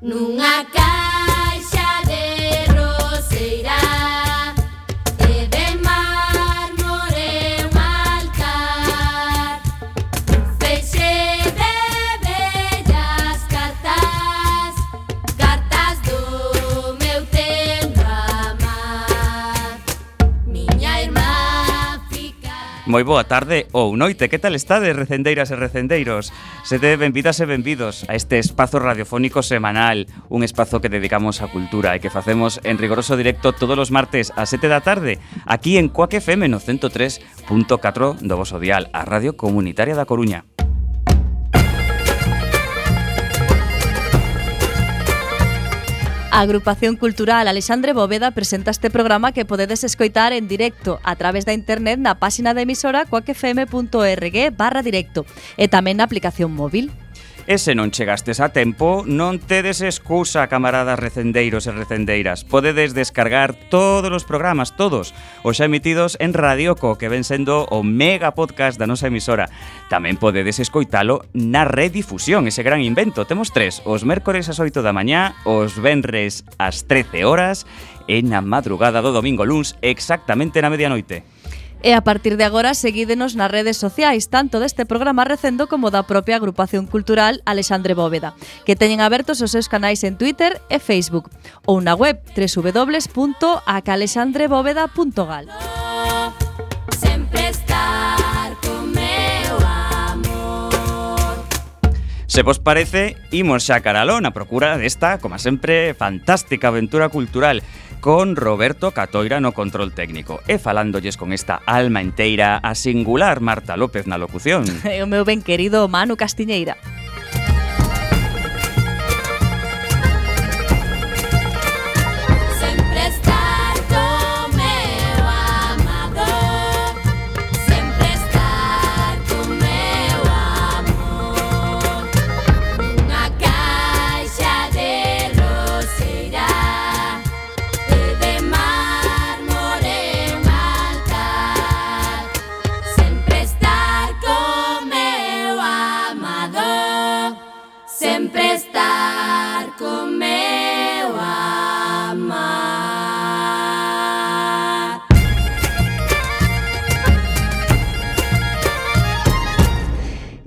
nunca Moi boa tarde ou noite, que tal estades recendeiras e recendeiros? Sede benvidas e benvidos a este espazo radiofónico semanal Un espazo que dedicamos á cultura e que facemos en rigoroso directo todos os martes a 7 da tarde Aquí en Coaque FM no 103.4 do voso dial, a Radio Comunitaria da Coruña A agrupación cultural Alexandre Bóveda presenta este programa que podedes escoitar en directo a través da internet na páxina da emisora coacfm.org barra directo e tamén na aplicación móvil. E se non chegastes a tempo, non tedes excusa, camaradas recendeiros e recendeiras. Podedes descargar todos os programas, todos, os xa emitidos en Radioco, que ven sendo o mega podcast da nosa emisora. Tamén podedes escoitalo na redifusión, ese gran invento. Temos tres, os mércores ás 8 da mañá, os venres ás 13 horas e na madrugada do domingo luns exactamente na medianoite. E a partir de agora seguídenos nas redes sociais tanto deste programa recendo como da propia agrupación cultural Alexandre Bóveda, que teñen abertos os seus canais en Twitter e Facebook ou na web www.acalexandrebóveda.gal. Se vos parece, imos xa caralón a procura desta, como sempre, fantástica aventura cultural con Roberto Catoira no control técnico e falándolles con esta alma inteira a singular Marta López na locución. o meu ben querido Manu Castiñeira.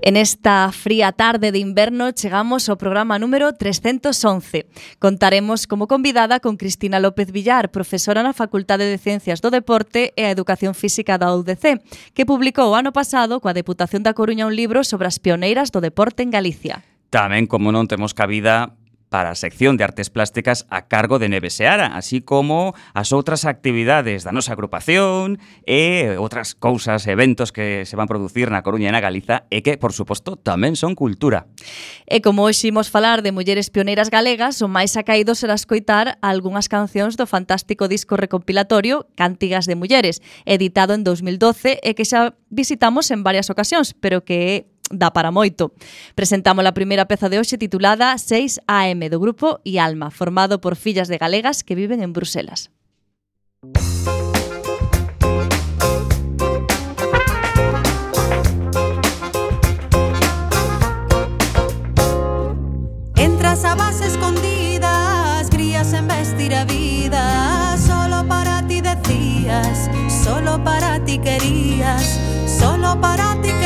En esta fría tarde de inverno chegamos ao programa número 311. Contaremos como convidada con Cristina López Villar, profesora na Facultade de Ciencias do Deporte e a Educación Física da UDC, que publicou o ano pasado coa Deputación da Coruña un libro sobre as pioneiras do deporte en Galicia. Tamén, como non, temos cabida para a sección de artes plásticas a cargo de Neve Seara, así como as outras actividades da nosa agrupación e outras cousas, eventos que se van producir na Coruña e na Galiza e que, por suposto, tamén son cultura. E como hoxe imos falar de mulleres pioneiras galegas, o máis acaído será escoitar algunhas cancións do fantástico disco recopilatorio Cántigas de Mulleres, editado en 2012 e que xa visitamos en varias ocasións, pero que dá para moito. Presentamos a primeira peza de hoxe titulada 6 AM do grupo e Alma, formado por fillas de galegas que viven en Bruselas. Entras a base escondidas, crías en vestir a vida. Solo para ti decías, solo para ti querías, solo para ti querías.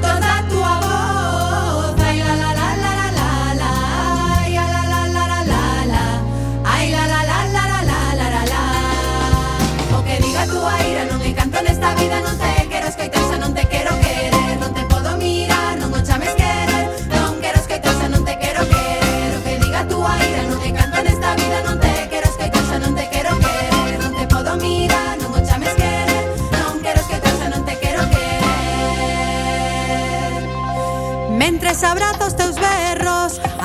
んと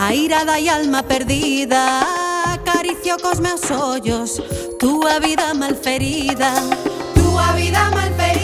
A ira da alma perdida Acaricio cos meus ollos Túa vida malferida Túa vida malferida.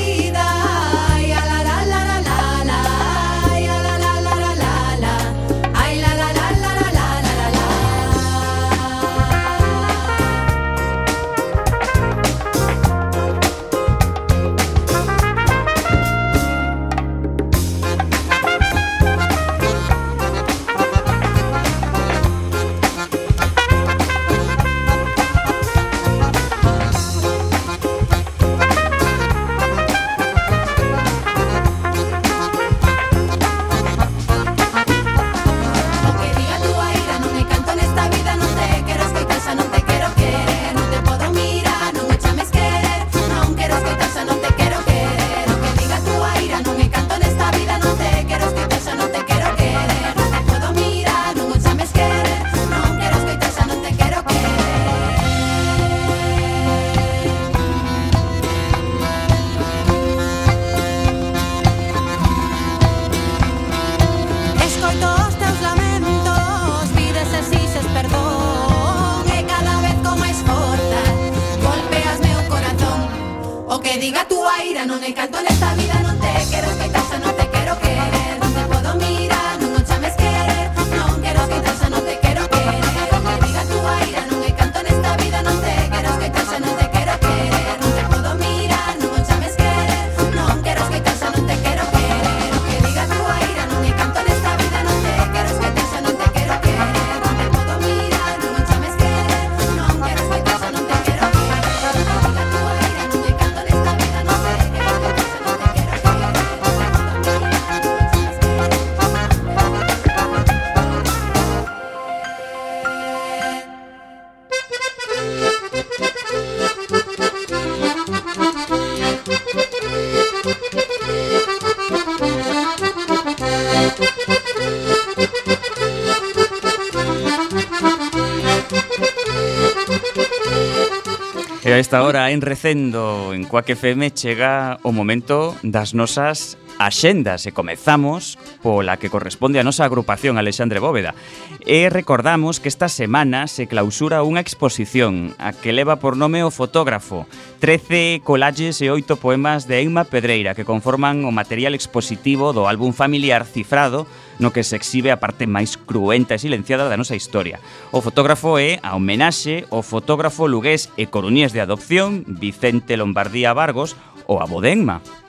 esta hora en Recendo en Cuac FM chega o momento das nosas axendas e comezamos pola que corresponde a nosa agrupación Alexandre Bóveda. E recordamos que esta semana se clausura unha exposición a que leva por nome o fotógrafo 13 collages e 8 poemas de Emma Pedreira que conforman o material expositivo do álbum familiar cifrado no que se exhibe a parte máis cruenta e silenciada da nosa historia. O fotógrafo é a homenaxe ao fotógrafo lugués e coruñés de adopción Vicente Lombardía Vargos o a Bodenma.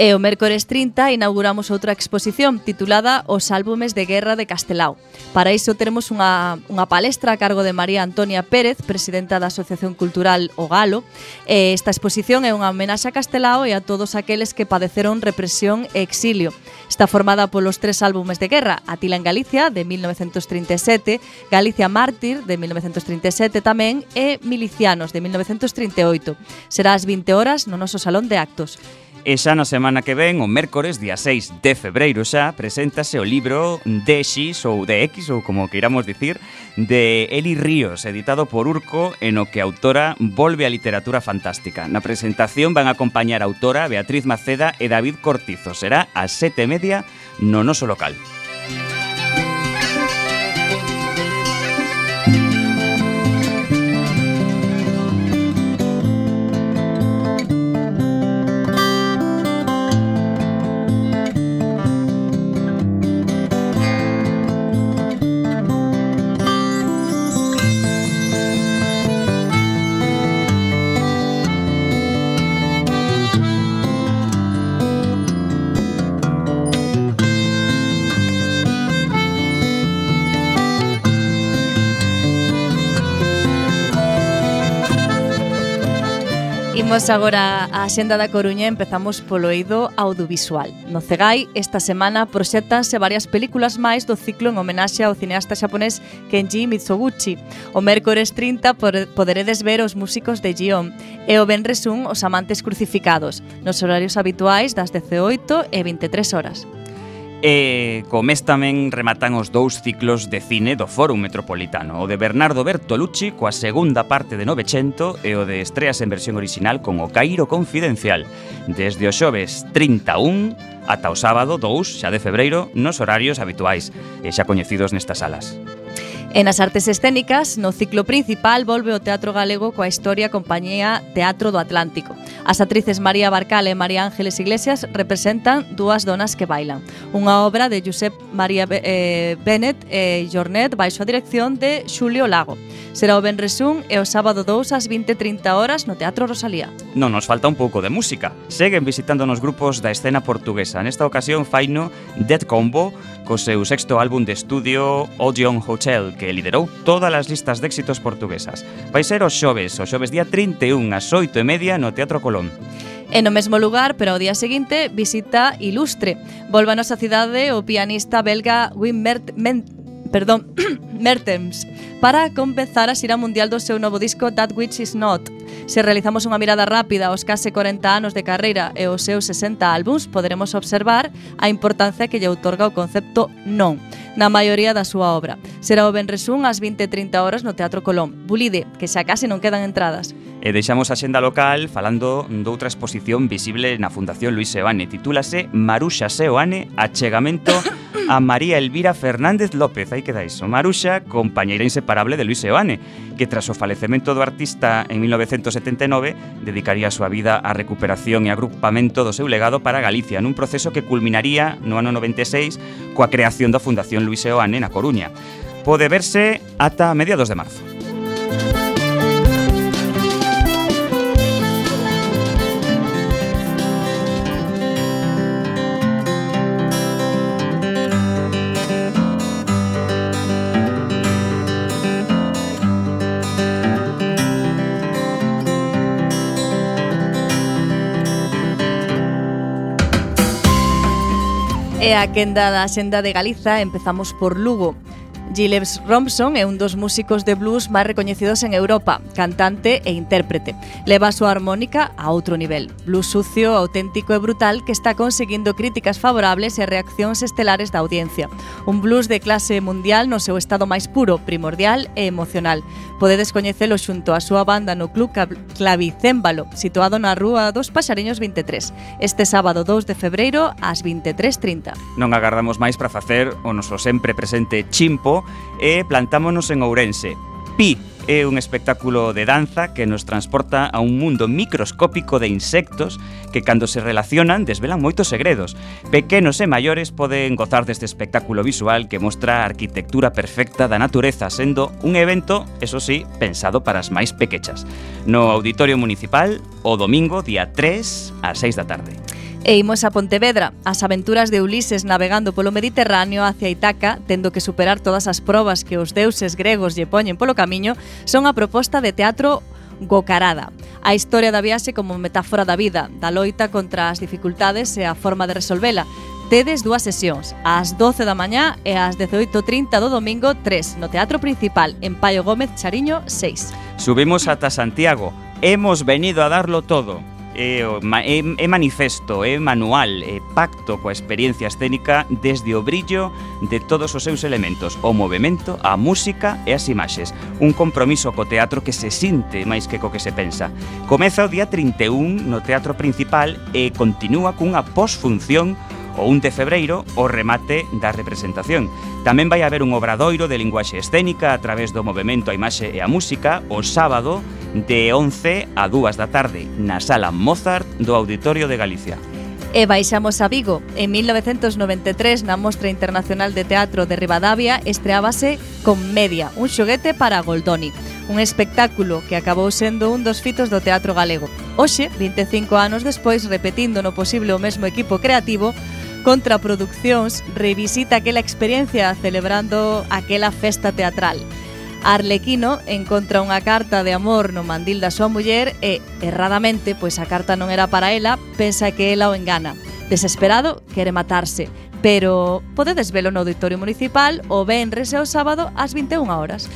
E o mércores 30 inauguramos outra exposición titulada Os álbumes de guerra de Castelao. Para iso teremos unha, unha palestra a cargo de María Antonia Pérez, presidenta da Asociación Cultural O Galo. E esta exposición é unha homenaxe a Castelao e a todos aqueles que padeceron represión e exilio. Está formada polos tres álbumes de guerra, Atila en Galicia, de 1937, Galicia Mártir, de 1937 tamén, e Milicianos, de 1938. Será ás 20 horas no noso Salón de Actos. E xa na semana que ven, o mércores, día 6 de febreiro xa, preséntase o libro de X ou de X, ou como queiramos dicir, de Eli Ríos, editado por Urco, en o que a autora volve a literatura fantástica. Na presentación van a acompañar a autora Beatriz Maceda e David Cortizo. Será a sete e media no noso local. Imos agora a Xenda da Coruña empezamos polo eido audiovisual. No Cegai, esta semana, proxectanse varias películas máis do ciclo en homenaxe ao cineasta xaponés Kenji Mitsuguchi. O mércores 30 poderedes ver os músicos de Gion e o Benres 1 os amantes crucificados, nos horarios habituais das 18 e 23 horas. E co mes tamén rematan os dous ciclos de cine do Fórum Metropolitano, o de Bernardo Bertolucci coa segunda parte de 900 e o de estreas en versión original con o Cairo Confidencial, desde o xoves 31 ata o sábado 2 xa de febreiro nos horarios habituais e xa coñecidos nestas salas. E nas artes escénicas, no ciclo principal, volve o Teatro Galego coa historia compañía Teatro do Atlántico. As actrices María Barcal e María Ángeles Iglesias representan dúas donas que bailan. Unha obra de Josep María eh, Bennett e Jornet baixo a dirección de Xulio Lago. Será o Benresún e o sábado 2 ás 20.30 horas no Teatro Rosalía. Non nos falta un pouco de música. Seguen visitando nos grupos da escena portuguesa. Nesta ocasión faino Dead Combo co seu sexto álbum de estudio Odeon Hotel, que liderou todas as listas de éxitos portuguesas. Vai ser o xoves, o xoves día 31 ás 8 e media no Teatro Colón. E no mesmo lugar, pero ao día seguinte, visita Ilustre. Volvanos a cidade o pianista belga Wim Mert Men perdón, Mertens para compezar a xira mundial do seu novo disco That Which Is Not, Se realizamos unha mirada rápida aos case 40 anos de carreira e os seus 60 álbums, poderemos observar a importancia que lle outorga o concepto non na maioría da súa obra. Será o Benresún ás 20.30 horas no Teatro Colón. Bulide, que xa case non quedan entradas. E deixamos a xenda local falando doutra exposición visible na Fundación Luis Seoane. Titúlase Maruxa Seoane, achegamento a María Elvira Fernández López. Aí quedais. Maruxa, compañeira inseparable de Luis Seoane, que tras o falecemento do artista en 1979 dedicaría a súa vida á recuperación e agrupamento do seu legado para Galicia nun proceso que culminaría no ano 96 coa creación da Fundación Luis Seoane na Coruña. Pode verse ata mediados de marzo. a quenda da Xenda de Galiza empezamos por Lugo. Gilles Robson é un dos músicos de blues máis recoñecidos en Europa, cantante e intérprete. Leva a súa armónica a outro nivel. Blues sucio, auténtico e brutal que está conseguindo críticas favorables e reaccións estelares da audiencia. Un blues de clase mundial no seu estado máis puro, primordial e emocional. Podedes coñecelo xunto á súa banda no Club Clavicémbalo, situado na Rúa dos Paxariños 23, este sábado 2 de febreiro ás 23.30. Non agardamos máis para facer o noso sempre presente chimpo E plantámonos en Ourense. Pi é un espectáculo de danza que nos transporta a un mundo microscópico de insectos que cando se relacionan desvelan moitos segredos. Pequenos e maiores poden gozar deste espectáculo visual que mostra a arquitectura perfecta da natureza, sendo un evento, eso sí, pensado para as máis pequechas. No Auditorio Municipal, o domingo, día 3, ás 6 da tarde. E imos a Pontevedra, as aventuras de Ulises navegando polo Mediterráneo hacia Itaca, tendo que superar todas as probas que os deuses gregos lle poñen polo camiño, son a proposta de teatro Gocarada. A historia da viaxe como metáfora da vida, da loita contra as dificultades e a forma de resolvela. Tedes dúas sesións, ás 12 da mañá e ás 18.30 do domingo 3, no Teatro Principal, en Paio Gómez Chariño 6. Subimos ata Santiago. Hemos venido a darlo todo é, ma, é, é manifesto, é manual, é pacto coa experiencia escénica desde o brillo de todos os seus elementos, o movimento, a música e as imaxes. Un compromiso co teatro que se sinte máis que co que se pensa. Comeza o día 31 no Teatro Principal e continúa cunha posfunción o 1 de febreiro o remate da representación. Tamén vai haber un obradoiro de linguaxe escénica a través do movimento a imaxe e a música o sábado de 11 a 2 da tarde na Sala Mozart do Auditorio de Galicia. E baixamos a Vigo. En 1993, na Mostra Internacional de Teatro de Rivadavia, estreábase con Media, un xoguete para Goldoni. Un espectáculo que acabou sendo un dos fitos do teatro galego. Hoxe, 25 anos despois, repetindo no posible o mesmo equipo creativo, Contraproduccións revisita aquela experiencia celebrando aquela festa teatral. Arlequino encontra unha carta de amor no mandil da súa muller e, erradamente, pois a carta non era para ela, pensa que ela o engana. Desesperado, quere matarse, pero podedes velo no Auditorio Municipal o venres e o sábado ás 21 horas.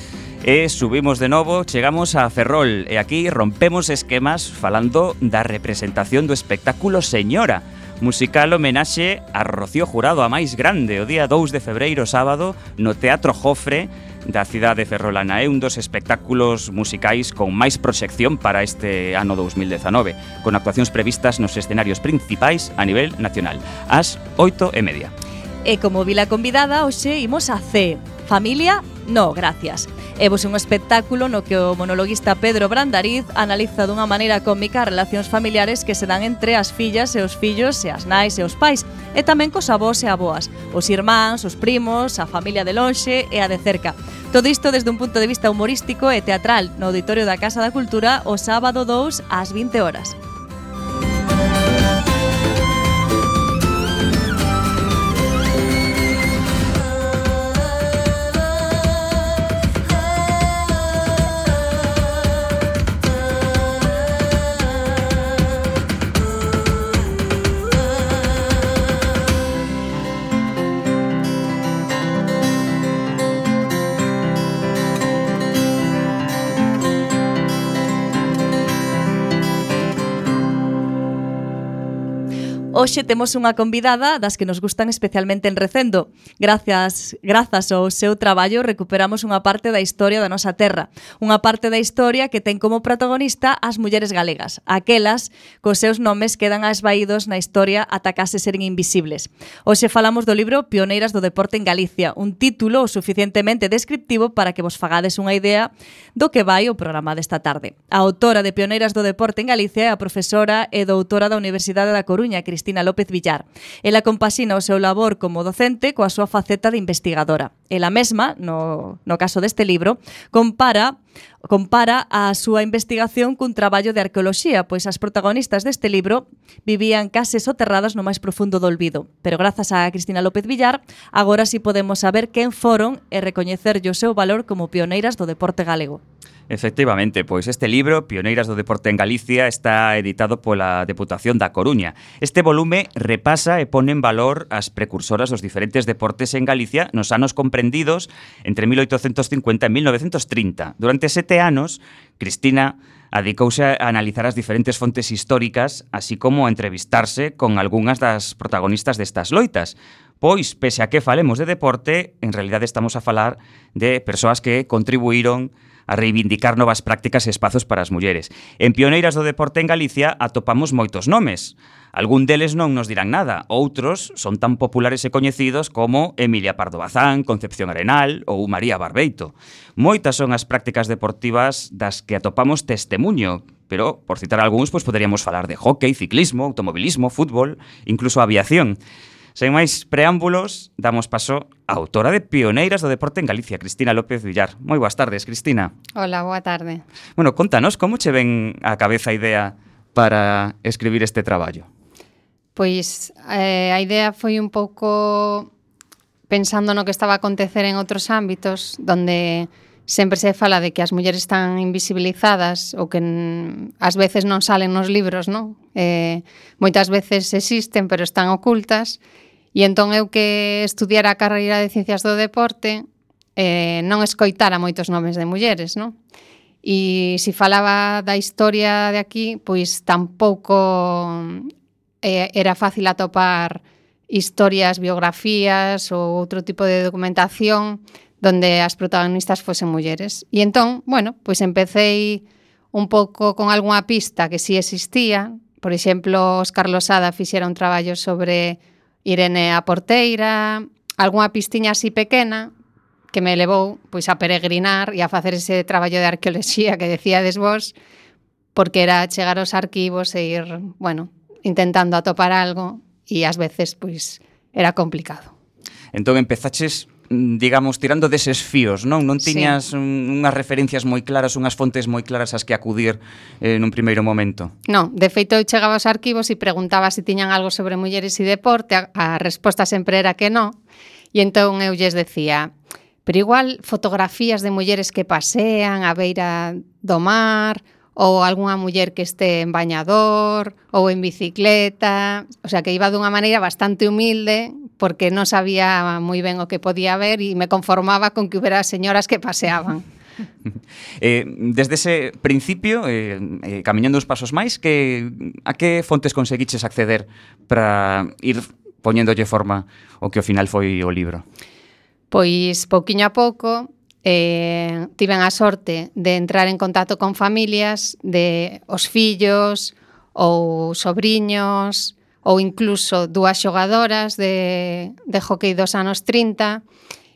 E subimos de novo, chegamos a Ferrol e aquí rompemos esquemas falando da representación do espectáculo Señora, musical homenaxe a Rocío Jurado a máis grande o día 2 de febreiro sábado no Teatro Jofre da cidade de ferrolana. É un dos espectáculos musicais con máis proxección para este ano 2019, con actuacións previstas nos escenarios principais a nivel nacional, ás 8 e media. E como vila convidada, hoxe imos a C, Familia No, gracias. E vos un espectáculo no que o monologuista Pedro Brandariz analiza dunha maneira cómica as relacións familiares que se dan entre as fillas e os fillos e as nais e os pais, e tamén cos avós e aboas, os irmáns, os primos, a familia de lonxe e a de cerca. Todo isto desde un punto de vista humorístico e teatral no Auditorio da Casa da Cultura o sábado 2 ás 20 horas. Hoxe temos unha convidada das que nos gustan especialmente en Recendo. Gracias, grazas ao seu traballo recuperamos unha parte da historia da nosa terra, unha parte da historia que ten como protagonista as mulleres galegas, aquelas cos seus nomes quedan esvaídos na historia ata case seren invisibles. Hoxe falamos do libro Pioneiras do deporte en Galicia, un título suficientemente descriptivo para que vos fagades unha idea do que vai o programa desta tarde. A autora de Pioneiras do deporte en Galicia é a profesora e doutora da Universidade da Coruña, Cristina Cristina López Villar. Ela compasina o seu labor como docente coa súa faceta de investigadora. Ela mesma, no, no caso deste libro, compara compara a súa investigación cun traballo de arqueoloxía, pois as protagonistas deste libro vivían case soterradas no máis profundo do olvido. Pero grazas a Cristina López Villar, agora sí podemos saber quen foron e recoñecerlle o seu valor como pioneiras do deporte galego. Efectivamente, pois este libro, Pioneiras do Deporte en Galicia, está editado pola Deputación da Coruña. Este volume repasa e pone en valor as precursoras dos diferentes deportes en Galicia nos anos comprendidos entre 1850 e 1930. Durante sete anos, Cristina adicouse a analizar as diferentes fontes históricas, así como a entrevistarse con algunhas das protagonistas destas loitas. Pois, pese a que falemos de deporte, en realidade estamos a falar de persoas que contribuíron a reivindicar novas prácticas e espazos para as mulleres. En pioneiras do deporte en Galicia atopamos moitos nomes. Algún deles non nos dirán nada, outros son tan populares e coñecidos como Emilia Pardo Bazán, Concepción Arenal ou María Barbeito. Moitas son as prácticas deportivas das que atopamos testemunho, pero por citar algúns, pois poderíamos falar de hockey, ciclismo, automobilismo, fútbol, incluso aviación. Sen máis preámbulos, damos paso á autora de Pioneiras do Deporte en Galicia, Cristina López Villar. Moi boas tardes, Cristina. Hola, boa tarde. Bueno, contanos como che ven a cabeza a idea para escribir este traballo. Pois eh, a idea foi un pouco pensando no que estaba a acontecer en outros ámbitos donde sempre se fala de que as mulleres están invisibilizadas ou que ás veces non salen nos libros, non? Eh, moitas veces existen, pero están ocultas. E entón eu que estudiara a carreira de Ciencias do Deporte eh, non escoitara moitos nomes de mulleres, non? E se falaba da historia de aquí, pois tampouco eh, era fácil atopar historias, biografías ou outro tipo de documentación donde as protagonistas fosen mulleres. E entón, bueno, pois empecéi un pouco con algunha pista que si sí existía. Por exemplo, Oscar Losada fixera un traballo sobre Irene a Porteira, algunha pistiña así pequena que me levou pois a peregrinar e a facer ese traballo de arqueoloxía que decíades vos, porque era chegar aos arquivos e ir, bueno, intentando atopar algo e ás veces pois era complicado. Entón empezaches digamos, tirando deses fíos, non? Non tiñas sí. unhas referencias moi claras, unhas fontes moi claras ás que acudir eh, nun primeiro momento. Non, de feito eu chegaba aos arquivos e preguntaba se tiñan algo sobre mulleres e deporte, a, a resposta sempre era que non, e entón eu lles decía, pero igual fotografías de mulleres que pasean a beira do mar ou algunha muller que este en bañador ou en bicicleta, o sea, que iba dunha maneira bastante humilde porque non sabía moi ben o que podía ver e me conformaba con que hubera señoras que paseaban. eh, desde ese principio, eh, eh, camiñando uns pasos máis, que a que fontes conseguiches acceder para ir poñéndolle forma o que ao final foi o libro? Pois pouquiño a pouco, eh, tiven a sorte de entrar en contacto con familias de os fillos ou sobriños ou incluso dúas xogadoras de, de hockey dos anos 30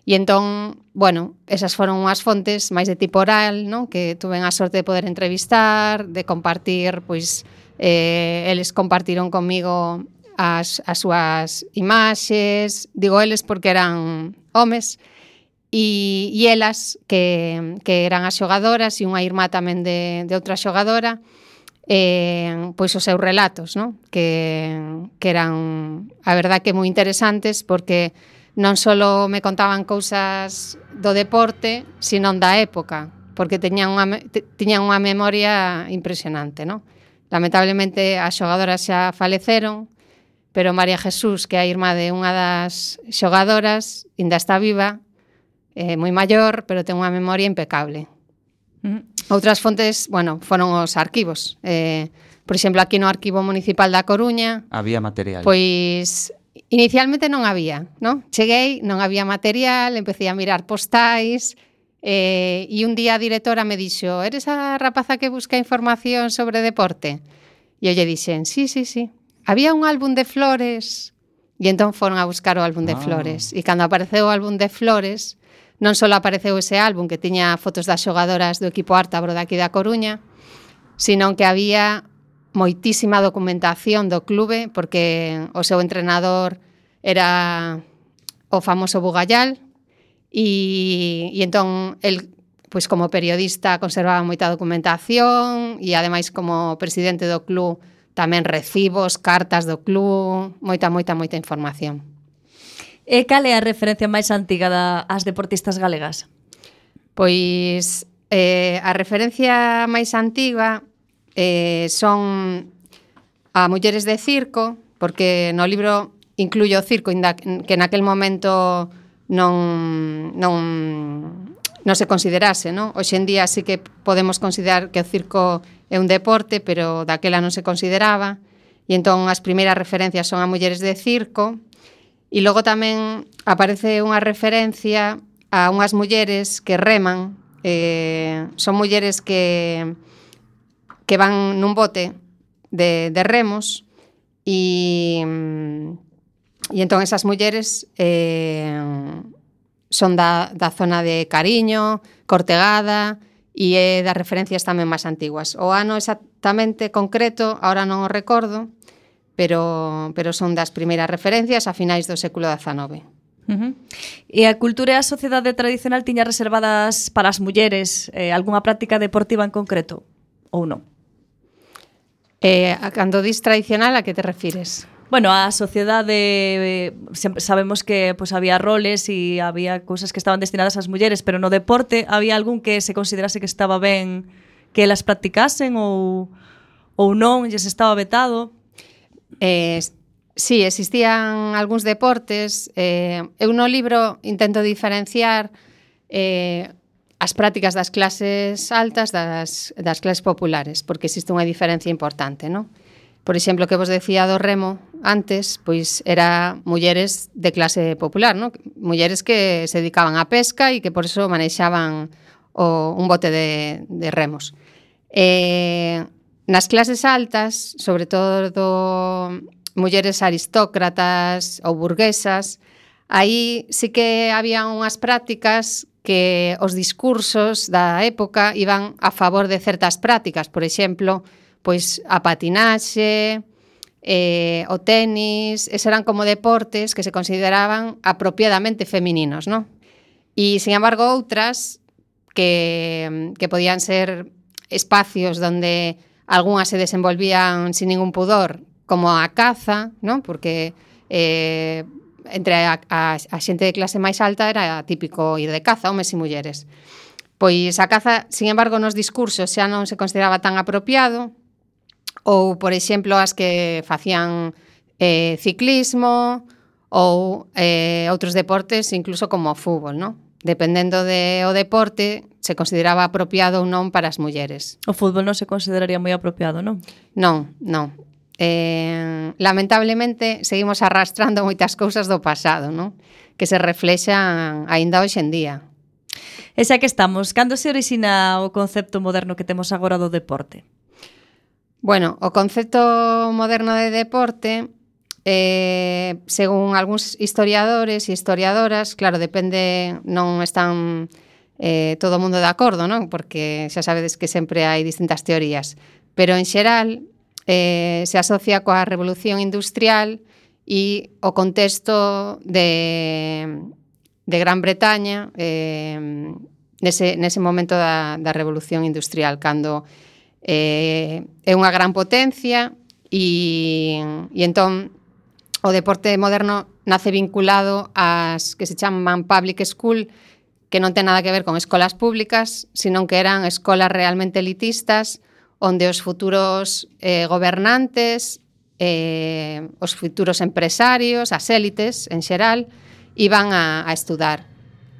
e entón, bueno, esas foron unhas fontes máis de tipo oral, non? que tuven a sorte de poder entrevistar, de compartir, pois eh, eles compartiron comigo as, as súas imaxes, digo eles porque eran homes, e, e elas que, que eran as xogadoras e unha irmá tamén de, de outra xogadora eh, pois os seus relatos no? que, que eran a verdad que moi interesantes porque non só me contaban cousas do deporte senón da época porque teñan unha, tiñan unha memoria impresionante no? lamentablemente as xogadoras xa faleceron pero María Jesús, que é a irmá de unha das xogadoras, ainda está viva eh, moi maior, pero ten unha memoria impecable. Uh. Outras fontes, bueno, foron os arquivos. Eh, por exemplo, aquí no Arquivo Municipal da Coruña... Había material. Pois inicialmente non había, non? Cheguei, non había material, empecé a mirar postais... Eh, e un día a directora me dixo eres a rapaza que busca información sobre deporte? E eu lle dixen, sí, sí, sí. Había un álbum de flores E entón foron a buscar o álbum de ah. flores. E cando apareceu o álbum de flores, non só apareceu ese álbum que tiña fotos das xogadoras do equipo Artabro daqui da Coruña, sino que había moitísima documentación do clube porque o seu entrenador era o famoso Bugallal e, e entón el pois como periodista conservaba moita documentación e ademais como presidente do club tamén recibos, cartas do club, moita, moita, moita información. E cal é a referencia máis antiga da, as deportistas galegas? Pois eh, a referencia máis antiga eh, son a mulleres de circo, porque no libro incluyo o circo, inda, que naquel momento non, non, non se considerase, non? Hoxe en día sí que podemos considerar que o circo é un deporte, pero daquela non se consideraba, e entón as primeiras referencias son a mulleres de circo, e logo tamén aparece unha referencia a unhas mulleres que reman, eh, son mulleres que que van nun bote de, de remos. E e entón esas mulleres eh, son da, da zona de Cariño, Cortegada, e é das referencias tamén máis antiguas. O ano exactamente concreto, ahora non o recordo, pero, pero son das primeiras referencias a finais do século XIX. Uh -huh. E a cultura e a sociedade tradicional tiña reservadas para as mulleres eh, algunha práctica deportiva en concreto, ou non? Eh, a cando dis tradicional, a que te refires? Bueno, a sociedade eh, sabemos que pues, había roles e había cousas que estaban destinadas ás mulleres, pero no deporte había algún que se considerase que estaba ben que elas practicasen ou ou non, lles estaba vetado? Eh, sí, existían algúns deportes. Eh, eu no libro intento diferenciar eh, as prácticas das clases altas das, das clases populares, porque existe unha diferencia importante, non? Por exemplo, que vos decía do remo antes, pois era mulleres de clase popular, non? Mulleres que se dedicaban á pesca e que por eso manexaban o, un bote de, de remos. Eh, nas clases altas, sobre todo do mulleres aristócratas ou burguesas, aí sí que había unhas prácticas que os discursos da época iban a favor de certas prácticas, por exemplo, pois a patinaxe, eh, o tenis, es eran como deportes que se consideraban apropiadamente femininos, non? E, sin embargo, outras que, que podían ser espacios donde algunhas se desenvolvían sin ningún pudor, como a caza, non? Porque eh, entre a, a, a xente de clase máis alta era típico ir de caza, homes e mulleres. Pois a caza, sin embargo, nos discursos xa non se consideraba tan apropiado, ou, por exemplo, as que facían eh, ciclismo ou eh, outros deportes, incluso como o fútbol, non? Dependendo de o deporte, se consideraba apropiado ou non para as mulleres. O fútbol non se consideraría moi apropiado, non? Non, non. Eh, lamentablemente, seguimos arrastrando moitas cousas do pasado, non? Que se reflexan aínda hoxe en día. E xa que estamos, cando se orixina o concepto moderno que temos agora do deporte? Bueno, o concepto moderno de deporte, eh, según algúns historiadores e historiadoras, claro, depende, non están eh, todo o mundo de acordo, non? Porque xa sabedes que sempre hai distintas teorías. Pero en xeral eh, se asocia coa revolución industrial e o contexto de, de Gran Bretaña eh, nese, nese momento da, da revolución industrial, cando eh, é unha gran potencia e, e entón o deporte moderno nace vinculado ás que se chaman public school que non ten nada que ver con escolas públicas, sino que eran escolas realmente elitistas onde os futuros eh, gobernantes, eh, os futuros empresarios, as élites en xeral, iban a, a estudar.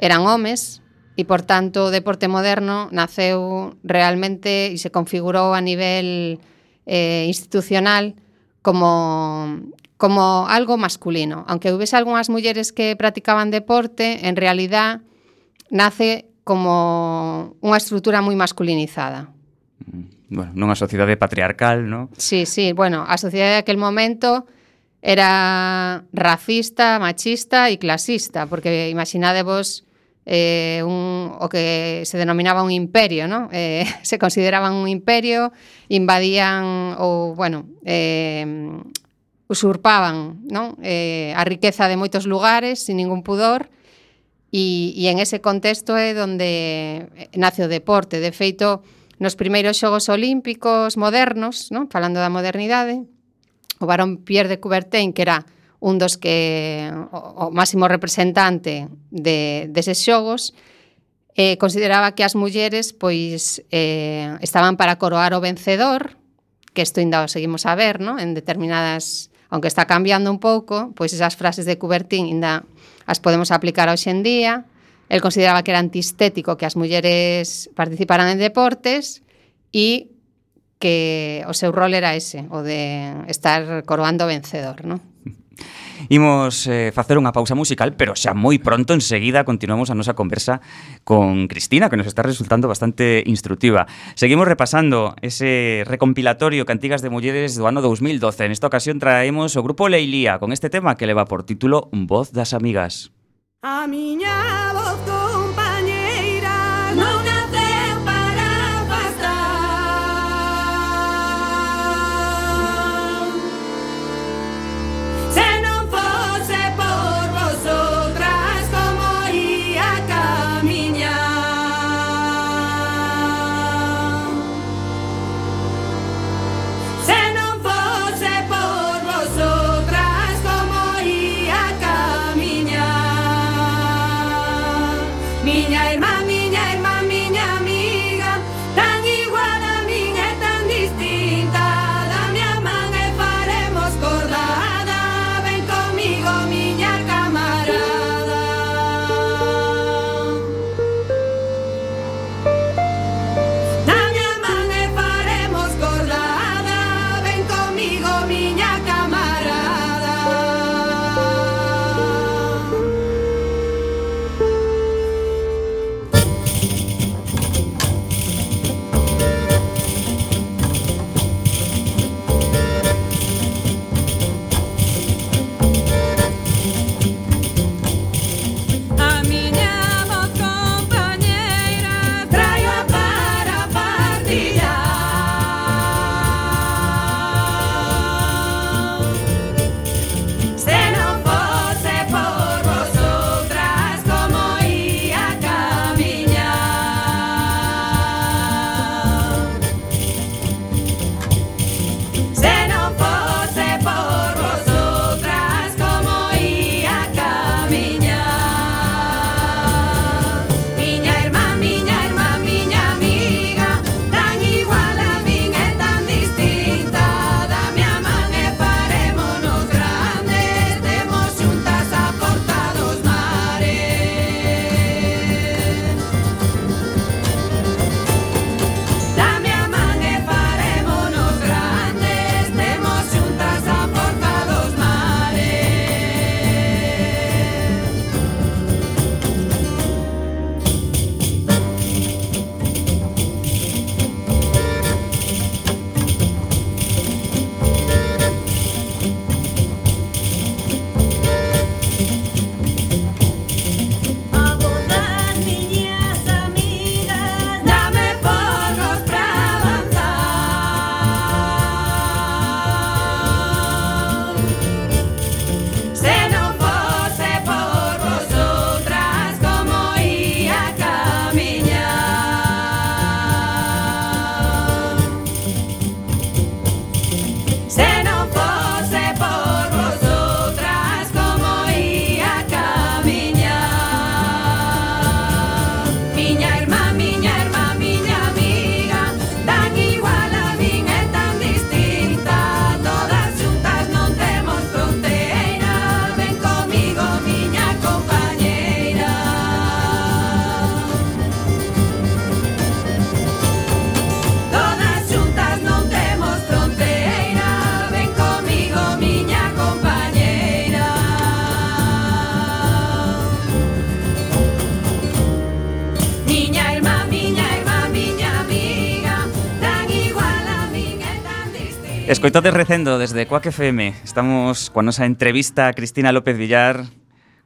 Eran homes, E, por tanto, o deporte moderno naceu realmente e se configurou a nivel eh, institucional como, como algo masculino. Aunque houvese algunhas mulleres que practicaban deporte, en realidad nace como unha estrutura moi masculinizada. Mm, bueno, nunha sociedade patriarcal, non? Sí, sí, bueno, a sociedade aquel momento era racista, machista e clasista, porque imaginadevos vos eh, un, o que se denominaba un imperio, ¿no? Eh, se consideraban un imperio, invadían o, bueno, eh, usurpaban ¿no? Eh, a riqueza de moitos lugares sin ningún pudor e, e en ese contexto é donde eh, nace o deporte. De feito, nos primeiros xogos olímpicos modernos, ¿no? falando da modernidade, o varón Pierre de Coubertin, que era un dos que o, o máximo representante de, deses xogos, eh, consideraba que as mulleres pois eh, estaban para coroar o vencedor, que isto ainda o seguimos a ver, ¿no? en determinadas, aunque está cambiando un pouco, pois esas frases de Coubertin ainda as podemos aplicar hoxe en día, El consideraba que era antiestético que as mulleres participaran en deportes e que o seu rol era ese, o de estar coroando vencedor, non? Imos eh, facer unha pausa musical, pero xa moi pronto enseguida continuamos a nosa conversa con Cristina, que nos está resultando bastante instructiva. Seguimos repasando ese recompilatorio Cantigas de Mulleres do ano 2012. En esta ocasión traemos o grupo Leilía con este tema que leva por título Voz das Amigas. A miña Escoitades recendo desde Coac FM. Estamos coa nosa entrevista a Cristina López Villar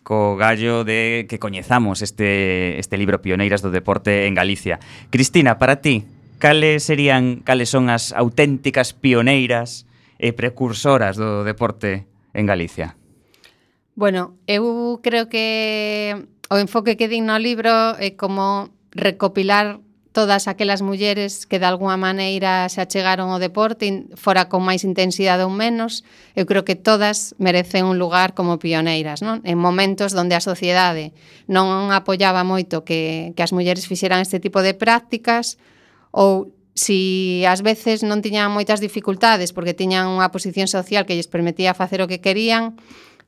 co gallo de que coñezamos este, este libro Pioneiras do Deporte en Galicia. Cristina, para ti, cales serían, cales son as auténticas pioneiras e precursoras do deporte en Galicia? Bueno, eu creo que o enfoque que din no libro é como recopilar todas aquelas mulleres que de alguna maneira se achegaron ao deporte, fora con máis intensidade ou menos, eu creo que todas merecen un lugar como pioneiras, non? En momentos onde a sociedade non apoiaba moito que, que as mulleres fixeran este tipo de prácticas, ou si ás veces non tiñan moitas dificultades porque tiñan unha posición social que lles permitía facer o que querían,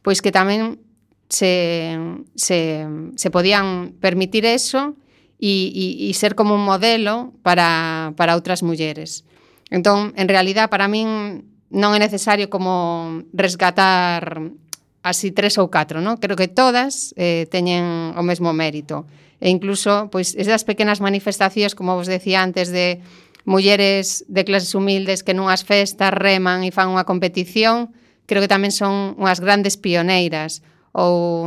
pois que tamén se, se, se podían permitir eso e, e, e ser como un modelo para, para outras mulleres. Entón, en realidad, para min non é necesario como resgatar así tres ou catro, non? Creo que todas eh, teñen o mesmo mérito. E incluso, pois, esas pequenas manifestacións, como vos decía antes, de mulleres de clases humildes que nunhas festas reman e fan unha competición, creo que tamén son unhas grandes pioneiras. Ou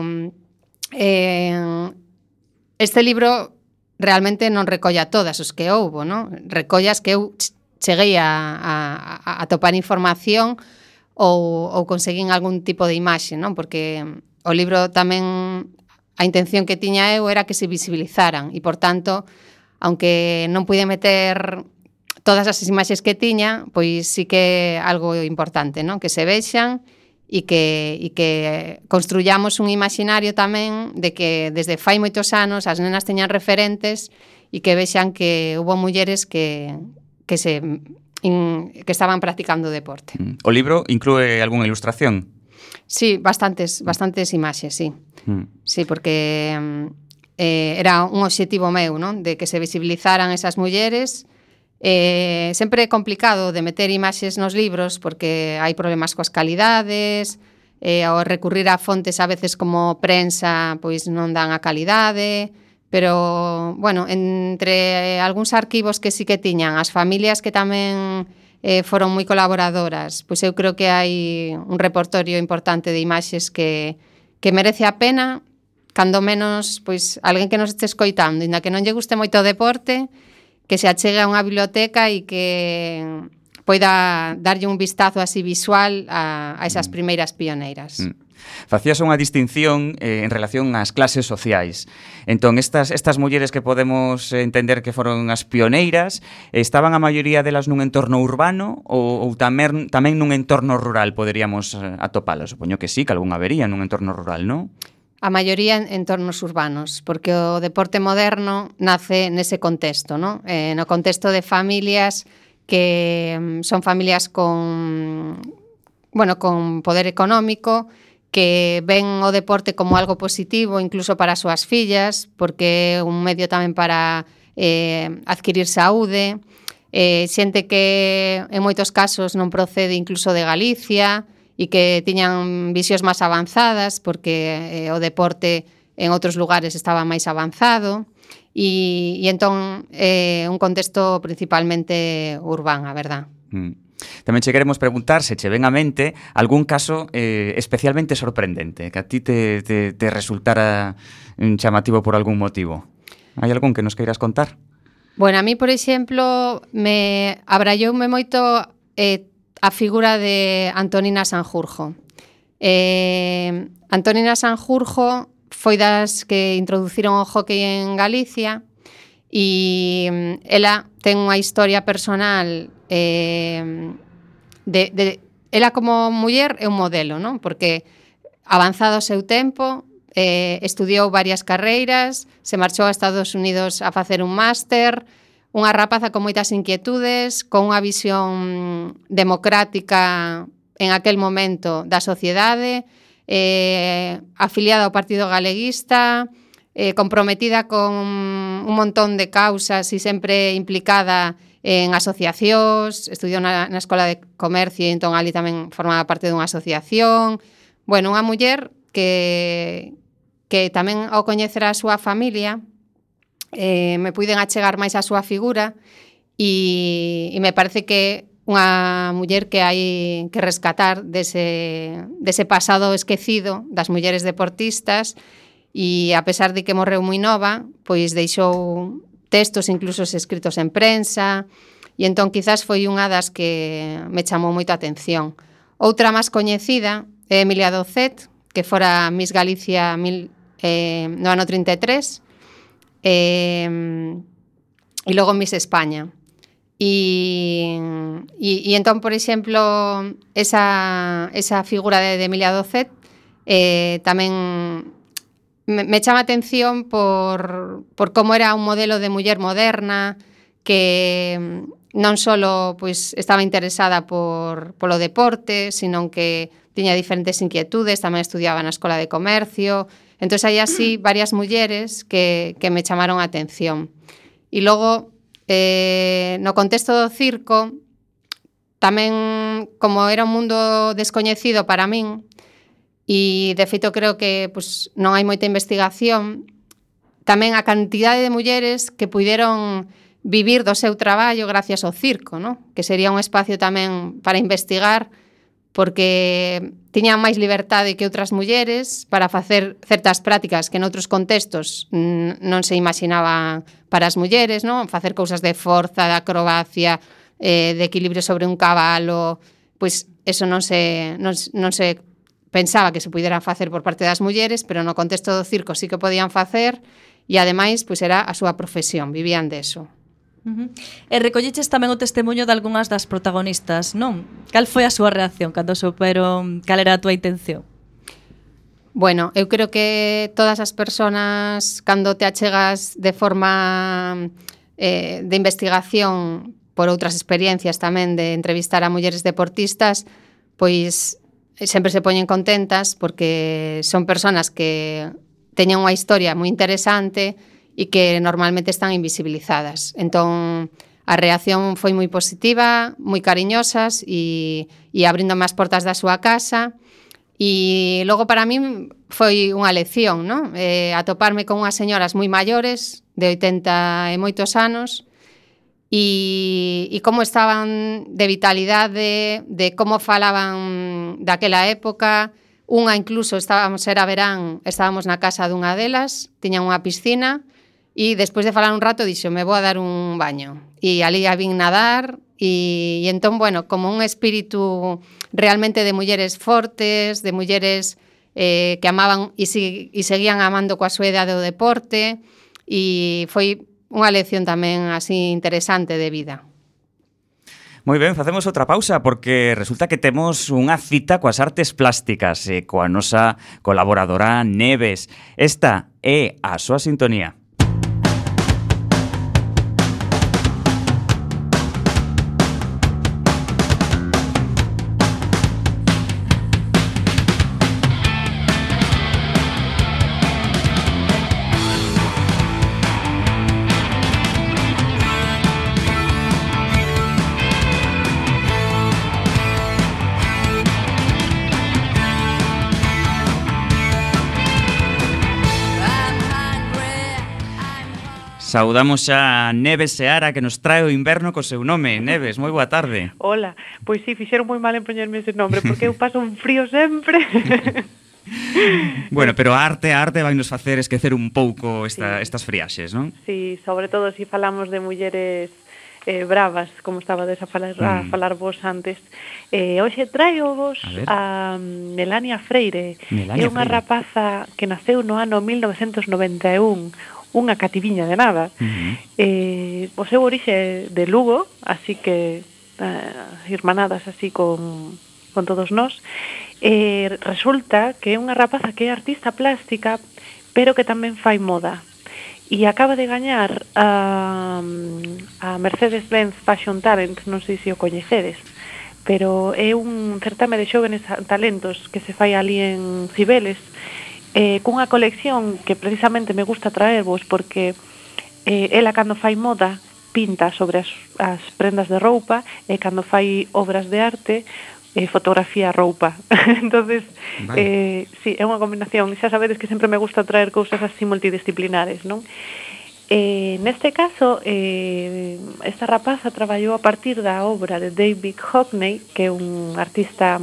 eh, este libro realmente non recolla todas os que houbo, non? Recollas que eu cheguei a, a, a topar información ou, ou conseguín algún tipo de imaxe, non? Porque mm, o libro tamén a intención que tiña eu era que se visibilizaran e, por tanto, aunque non pude meter todas as imaxes que tiña, pois sí que algo importante, non? Que se vexan e que, e que construyamos un imaginario tamén de que desde fai moitos anos as nenas teñan referentes e que vexan que hubo mulleres que, que se in, que estaban practicando deporte. Mm. O libro inclúe algunha ilustración? Sí, bastantes, mm. bastantes imaxes, sí. Mm. Sí, porque eh, era un obxectivo meu, non? De que se visibilizaran esas mulleres, Eh, sempre é complicado de meter imaxes nos libros porque hai problemas coas calidades, eh, ao recurrir a fontes a veces como prensa pois non dan a calidade, pero, bueno, entre algúns arquivos que sí que tiñan, as familias que tamén eh, foron moi colaboradoras, pois eu creo que hai un repertorio importante de imaxes que, que merece a pena, cando menos, pois, alguén que nos este escoitando, inda que non lle guste moito o deporte, que se achegue a unha biblioteca e que poida darlle un vistazo así visual a, a esas mm. primeiras pioneiras. Mm. Facías unha distinción eh, en relación ás clases sociais. Entón, estas, estas mulleres que podemos entender que foron as pioneiras, estaban a maioría delas nun entorno urbano ou, ou tamén, tamén nun entorno rural poderíamos eh, atopalas? Supoño que sí, que algún habería nun entorno rural, non? a maioría en entornos urbanos, porque o deporte moderno nace nese contexto, ¿no? Eh, no contexto de familias que mm, son familias con bueno, con poder económico, que ven o deporte como algo positivo incluso para as súas fillas, porque é un medio tamén para eh, adquirir saúde, eh, xente que en moitos casos non procede incluso de Galicia, e que tiñan visións máis avanzadas porque eh, o deporte en outros lugares estaba máis avanzado e, e entón eh, un contexto principalmente urbán, a verdad. Mm. Tamén che queremos preguntar se che ven a mente algún caso eh, especialmente sorprendente, que a ti te, te, te resultara mm, chamativo por algún motivo. Hai algún que nos queiras contar? Bueno, a mí, por exemplo, me abralleume moito eh, a figura de Antonina Sanjurjo. Eh, Antonina Sanjurjo foi das que introduciron o hockey en Galicia e mm, ela ten unha historia personal eh, de, de ela como muller é un modelo, non? Porque avanzado o seu tempo, eh, estudiou varias carreiras, se marchou a Estados Unidos a facer un máster, Unha rapaza con moitas inquietudes, con unha visión democrática en aquel momento da sociedade, eh, afiliada ao Partido Galeguista, eh, comprometida con un montón de causas e sempre implicada en asociacións, estudiou na, na Escola de Comercio e entón ali tamén formaba parte dunha asociación. Bueno, unha muller que, que tamén ao coñecer a súa familia eh, me puiden achegar máis a súa figura e, e me parece que unha muller que hai que rescatar dese, dese pasado esquecido das mulleres deportistas e a pesar de que morreu moi nova, pois deixou textos incluso escritos en prensa e entón quizás foi unha das que me chamou moito a atención. Outra máis coñecida é Emilia Docet, que fora Miss Galicia mil, eh, no ano 33, eh, e logo Miss España. E, e, e por exemplo, esa, esa figura de, de Emilia Docet eh, me, me atención por, por como era un modelo de muller moderna que non só pois, estaba interesada por, polo deporte, sino que tiña diferentes inquietudes, tamén estudiaba na Escola de Comercio, Entonces hai así varias mulleres que, que me chamaron a atención. E logo, eh, no contexto do circo, tamén como era un mundo descoñecido para min, e de feito creo que pues, non hai moita investigación, tamén a cantidade de mulleres que puideron vivir do seu traballo gracias ao circo, ¿no? que sería un espacio tamén para investigar porque tiñan máis liberdade que outras mulleres para facer certas prácticas que en outros contextos non se imaginaban para as mulleres, non? Facer cousas de forza, de acrobacia, eh, de equilibrio sobre un cabalo, pois eso non se, non, non se pensaba que se puderan facer por parte das mulleres, pero no contexto do circo sí que podían facer e ademais pois era a súa profesión, vivían de eso. Uh -huh. E recolleches tamén o testemunho de algunhas das protagonistas, non? Cal foi a súa reacción cando souperon cal era a túa intención? Bueno, eu creo que todas as persoas cando te achegas de forma eh, de investigación por outras experiencias tamén de entrevistar a mulleres deportistas, pois eh, sempre se poñen contentas porque son persoas que teñen unha historia moi interesante, e que normalmente están invisibilizadas. Entón, a reacción foi moi positiva, moi cariñosas e, e abrindo máis portas da súa casa. E logo para min foi unha lección, non? Eh, atoparme con unhas señoras moi maiores, de 80 e moitos anos, e, e como estaban de vitalidade, de como falaban daquela época, unha incluso estábamos era verán, estábamos na casa dunha delas, tiñan unha piscina E despois de falar un rato dixo, me vou a dar un baño. E ali a vin nadar, e, e entón, bueno, como un espírito realmente de mulleres fortes, de mulleres eh, que amaban e, si, e seguían amando coa súa edade do deporte, e foi unha lección tamén así interesante de vida. Moi ben, facemos outra pausa porque resulta que temos unha cita coas artes plásticas e coa nosa colaboradora Neves. Esta é a súa sintonía. Saudamos xa a Neves Seara que nos trae o inverno co seu nome. Neves, moi boa tarde. Hola, pois sí, fixeron moi mal en poñerme ese nombre porque eu paso un frío sempre. bueno, pero a arte, a arte vai nos facer esquecer un pouco esta, sí. estas friaxes, non? Sí, sobre todo se si falamos de mulleres eh, bravas, como estaba a falar, mm. a falar vos antes. Eh, hoxe traio vos a, a Melania Freire. Melania é unha Freire. rapaza que naceu no ano 1991, unha cativiña de nada. Uh -huh. eh, o seu orixe de Lugo, así que eh, irmanadas así con, con todos nós, eh, resulta que é unha rapaza que é artista plástica, pero que tamén fai moda. E acaba de gañar a, a Mercedes-Benz Fashion Talent, non sei se o coñecedes, pero é un certame de xóvenes talentos que se fai ali en Cibeles, uh eh, cunha colección que precisamente me gusta traervos porque eh, ela cando fai moda pinta sobre as, as prendas de roupa e cando fai obras de arte eh, fotografía roupa. entonces, vale. eh, sí, é unha combinación. Xa sabedes que sempre me gusta traer cousas así multidisciplinares, non? Eh, neste caso, eh, esta rapaza traballou a partir da obra de David Hockney, que é un artista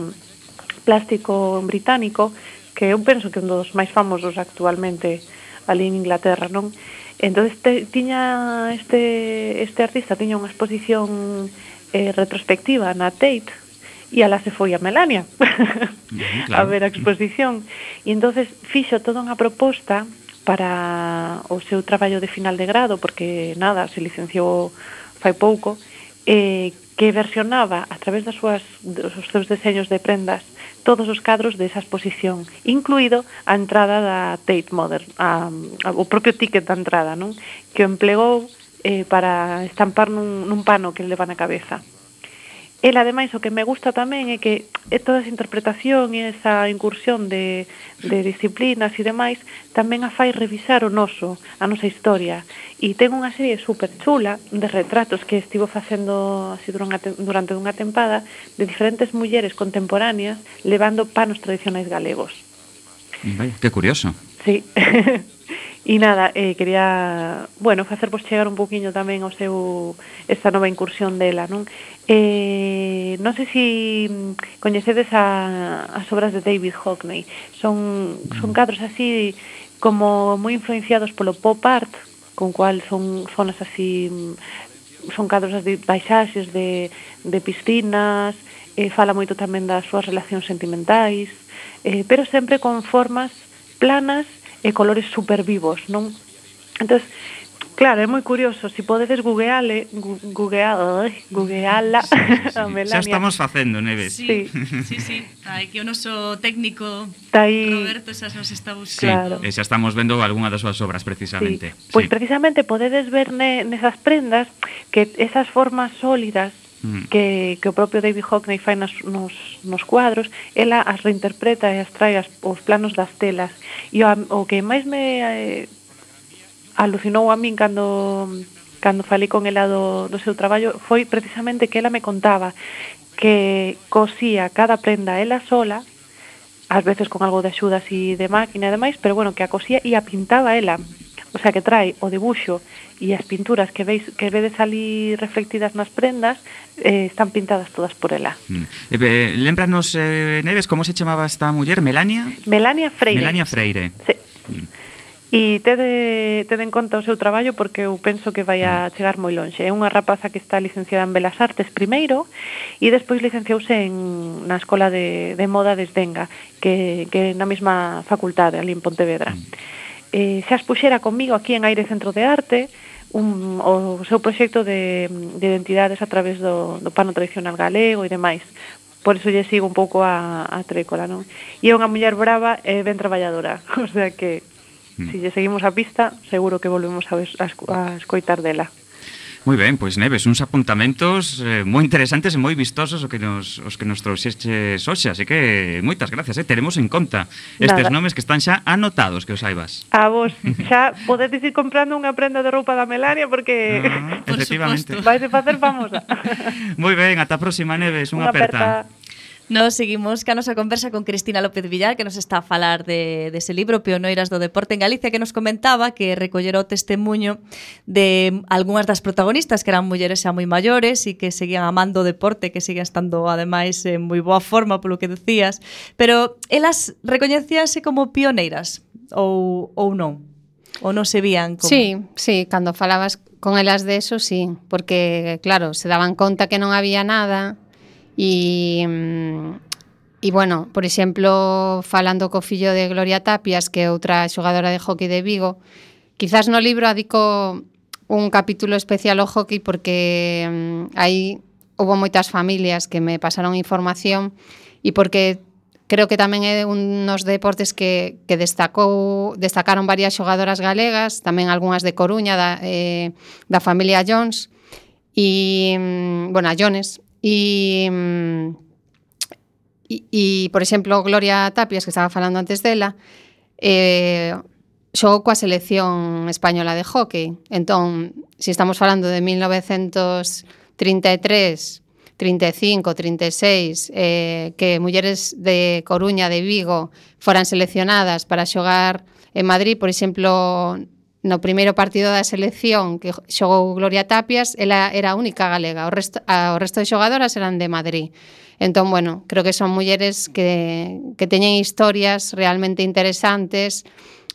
plástico británico, que eu penso que é un dos máis famosos actualmente ali en Inglaterra, non? Entón, te, tiña este, este artista tiña unha exposición eh, retrospectiva na Tate, e ala se foi a Melania claro. a ver a exposición. E entonces fixo toda unha proposta para o seu traballo de final de grado, porque nada, se licenciou fai pouco, eh, que versionaba a través das súas, dos seus deseños de prendas todos os cadros desa exposición, incluído a entrada da Tate Modern, a, a, o propio ticket da entrada, non? que o emplegou eh, para estampar nun, nun pano que leva na cabeza. El, ademais, o que me gusta tamén é que é toda esa interpretación e esa incursión de, de disciplinas e demais tamén a fai revisar o noso, a nosa historia. E ten unha serie super chula de retratos que estivo facendo así durante, durante unha tempada de diferentes mulleres contemporáneas levando panos tradicionais galegos. Vai, que curioso. Sí. E nada, eh, quería, bueno, facervos chegar un poquinho tamén ao seu esta nova incursión dela, non? Eh, non sei se si coñecedes a, as obras de David Hockney. Son, son mm. cadros así como moi influenciados polo pop art, con cual son zonas así son cadros de paisaxes de, de piscinas, eh, fala moito tamén das súas relacións sentimentais, eh, pero sempre con formas planas e colores super vivos, non? Entón, Claro, é moi curioso, si podedes googleale, googleala, googleala sí, sí, a Melania. Xa estamos facendo, Neves. Sí, sí, sí, sí. Que o noso técnico está aí... Roberto xa nos está buscando. Claro. e xa estamos vendo algunha das súas obras precisamente. Sí. Pois pues sí. precisamente podedes ver ne, nesas prendas que esas formas sólidas mm. que, que o propio David Hockney fai nas, nos, nos cuadros, ela as reinterpreta e as trae as, os planos das telas. E o, o que máis me eh, alucinou a min cando cando falei con ela do, do seu traballo foi precisamente que ela me contaba que cosía cada prenda ela sola ás veces con algo de axuda así de máquina e demais, pero bueno, que a cosía e a pintaba ela o sea que trae o debuxo e as pinturas que veis que vedes ali reflectidas nas prendas eh, están pintadas todas por ela. Mm. Eh, eh lembranos eh, Neves como se chamaba esta muller, Melania? Melania Freire. Melania Freire. Sí. Mm. E tede, tede en conta o seu traballo porque eu penso que vai a mm. chegar moi lonxe. É unha rapaza que está licenciada en Belas Artes primeiro e despois licenciouse en, na Escola de, de Moda de Esdenga, que, que na mesma facultade, ali en Pontevedra. Mm eh, xa expuxera comigo aquí en Aire Centro de Arte un, o seu proxecto de, de identidades a través do, do pano tradicional galego e demais. Por eso lle sigo un pouco a, a Trécola, non? E é unha muller brava e ben traballadora, o sea que mm. se si lle seguimos a pista, seguro que volvemos a, a, a escoitar dela. Moi ben, pois Neves, uns apuntamentos eh, moi interesantes e moi vistosos o que nos, os que nos trouxeches hoxe, así que moitas gracias, eh, teremos en conta estes Nada. nomes que están xa anotados, que os saibas. A vos, xa podedes ir comprando unha prenda de roupa da Melania porque ah, por efectivamente. vais a facer famosa. moi ben, ata a próxima Neves, unha, unha aperta. aperta. Nos seguimos ca nosa conversa con Cristina López Villar, que nos está a falar de, dese ese libro Pionoiras do Deporte en Galicia, que nos comentaba que recollera o testemunho de algunhas das protagonistas que eran mulleres xa moi maiores e que seguían amando o deporte, que seguían estando ademais en moi boa forma polo que decías, pero elas recoñecíanse como pioneiras ou, ou non? Ou non se vían como... Sí, sí, cando falabas con elas de eso, sí, porque claro, se daban conta que non había nada, E, e mm, bueno, por exemplo, falando co fillo de Gloria Tapias, que é outra xogadora de hockey de Vigo, quizás no libro adico un capítulo especial ao hockey porque mm, um, aí houve moitas familias que me pasaron información e porque creo que tamén é un dos deportes que, que destacou, destacaron varias xogadoras galegas, tamén algunhas de Coruña da, eh, da familia Jones. E, mm, bueno, a Jones E, e, e por exemplo, Gloria Tapias, que estaba falando antes dela, eh, xogou coa selección española de hockey. Entón, se estamos falando de 1933, 35, 36, eh, que mulleres de Coruña, de Vigo, foran seleccionadas para xogar en Madrid, por exemplo, No primeiro partido da selección que xogou Gloria Tapias, ela era a única galega, o resto, a, o resto de xogadoras eran de Madrid. Entón, bueno, creo que son mulleres que, que teñen historias realmente interesantes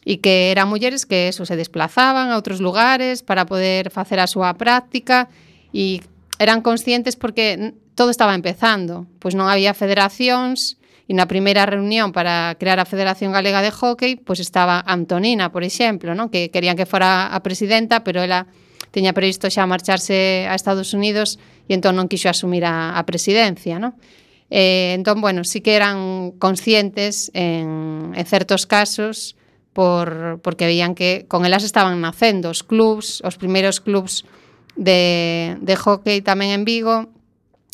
e que eran mulleres que eso, se desplazaban a outros lugares para poder facer a súa práctica e eran conscientes porque todo estaba empezando, pois non había federacións, E na primeira reunión para crear a Federación Galega de Hockey, pois estaba Antonina, por exemplo, non? que querían que fora a presidenta, pero ela teña previsto xa marcharse a Estados Unidos e entón non quixo asumir a, a presidencia, non? Eh, entón, bueno, sí que eran conscientes en, en certos casos por, porque veían que con elas estaban nacendo os clubs, os primeiros clubs de, de hockey tamén en Vigo,